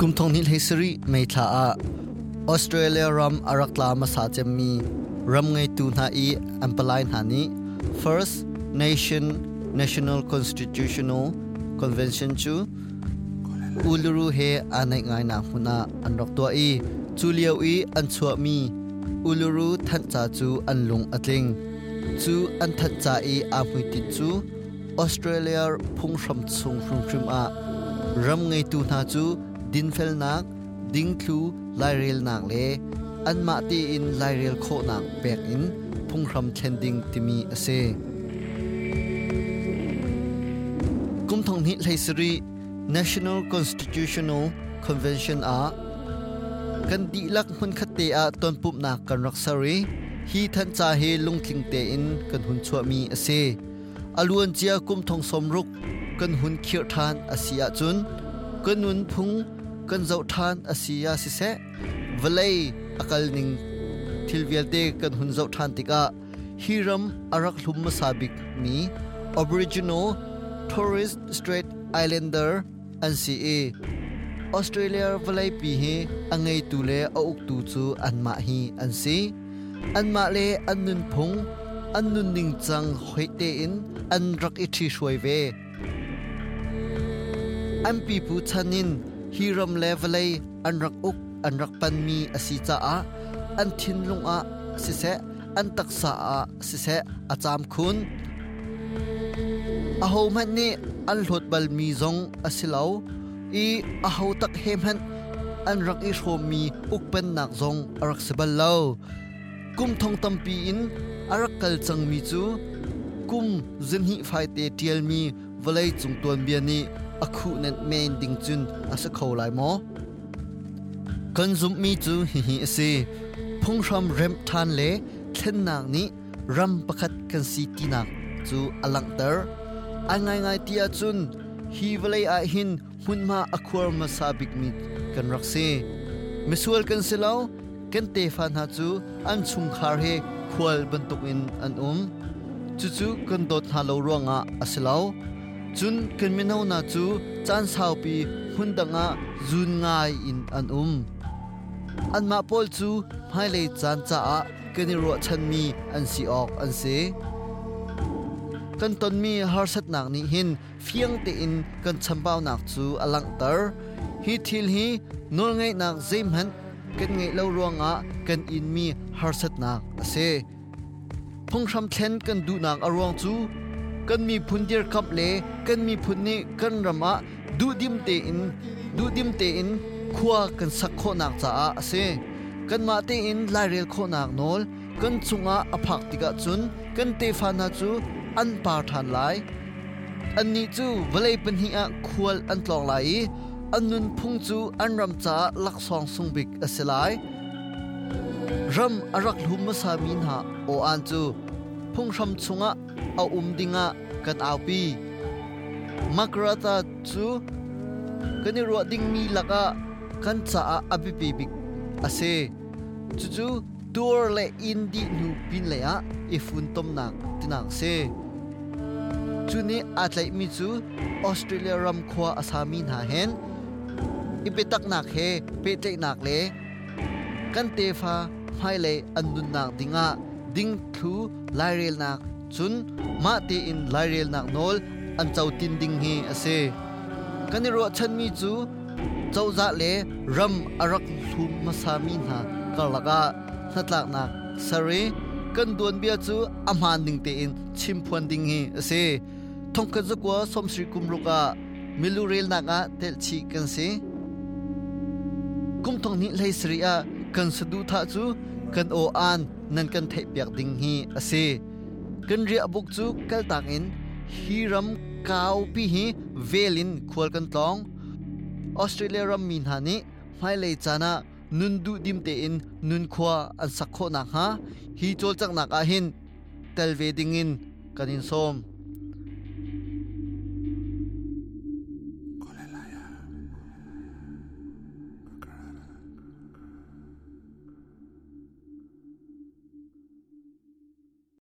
กุมทงนิลเฮสรีไม่ทาอาออสเตรเลียรัมอารักลามาสาเจมีรัมไงตูนาอีอัมปลายนานี First Nation National Constitutional Convention ชูอุลูรูเฮอันไงนาฮุนาอันรักตัวอีจูเลียวอีอันชัวมีอุลูรูทันจาจูอันลงอัตลิงจูอันทันจาอีอามุติจูออสเตรเลียพุ่งรัมซุงชงชมอารัมไงตูนาจู din fel nak ding thu lai rel nak le an ma ti in lai rel kho nak pek in phung ram thlen ding timi ase. Kum thong ni leisri National Constitutional Convention a kan di lak hun khate a ton pup nak kan rak sari hi than cha he lung thing te in kan hun chua mi ase. Aluan chia kum thong som ruk kan hun khir than asia chun, kan nun phung kan zau than asia si se valai akal ning thilvial te kan hun zau than tika, hiram arak hlum sabik mi aboriginal torres strait islander an si e australia valai pi hi angai tu le a uk tu chu an ma hi an si an ma le an nun phung an nun ning chang hoi te in, an rak i thi shoi ve. An pi pu chanin hiram levelai an rak uk, an rak pan mi asi cha a, an thin lung a, si se, an taksa a, si se, a cham khun. A ho man ni, an hlot bal mi zong asilau i a ho tak hem han, an rak i shom mi, uk pen nak zong arak sebal lo kum thong tam pi in arak kal chang mi chu. Kum zin hi phai te tial mi, valai chung ton bia ni akhu nen main ding chun asa kho lai mo. Kan zum mi chu, hi hi ase phung ram rem than le, thlen nak ni, ram pakhat kan si ti nak, chu alang ter angai ngai tia chun, hi vale a hin hunma akhwar ma sabik mi kan rakse misual kan silaw kan te fan ha chu, an chung khar he khwal bantuk in an um. Chu chu kan dot ha lo ronga asilaw chun kan na chu, chan sau pi hundanga zun ngai in an um. An ma pol chu mai le chan cha a kani ro chan mi, an si ok, an se. Kan ton mi, har sat nak ni hin fiang te in, kan chambao nak chu, alang tar. Hi thil hi, nol ngai nak zem han kan ngai lo ruanga kan in mi, har sat nak ase phung sham thlen kan du nak arwang chu กันมีพุนเดียร์ขับเลกันมีพุนนี่กันรำอะดูดิมเตอินดูดิมเตอินขวากันสักโคนักจ้าเซกันมาเตอินลายเรียลโคนักนอลกันสุงะอภักติกะจุนกันเตฟานาจูอันปาทานไลอันนี้จูเวลัยเป็นหิอะควลอันตลองไลอันนุนพุงจูอันรำจ้าลักซองสุงบิกอสิไลรำอรักลุมมาสามินหาโออันจู phung ram chunga a um dinga kan au pi makrata chu kani ro ding mi laka kan cha a abi pi bik ase. Chu chu tur le indi nu pin le a ifun tom nak tinang se chu ni atlai mi chu australia ram khwa asami na hen ipetak nak he pe te nak le kan te fa phai le andun nak dinga ding thu lai rel nak chun, ma te in lai rel nak nol, an chau tin ding hi ase. Kani ro chan mi chu, chau za le ram arak thu masami na kalaka satlak nak sari kan duan bia chu amhan ding te in chim phuan ding hi ase. Thong ka zukwa som sri kumruka milu rel nak a tel chi kan se. Kum thong ni lai sri a, kan sadu tha chu kan o an, nan kan thei piak ding hi ase kan ri abuk chu kal tang in hiram kau pi hi, velin khwal kan tlong australia ram min hani mai le chana nun du dim te in, nun khwa an sakho na ha, hi chol chak nak a hin, tel ve ding in kanin som.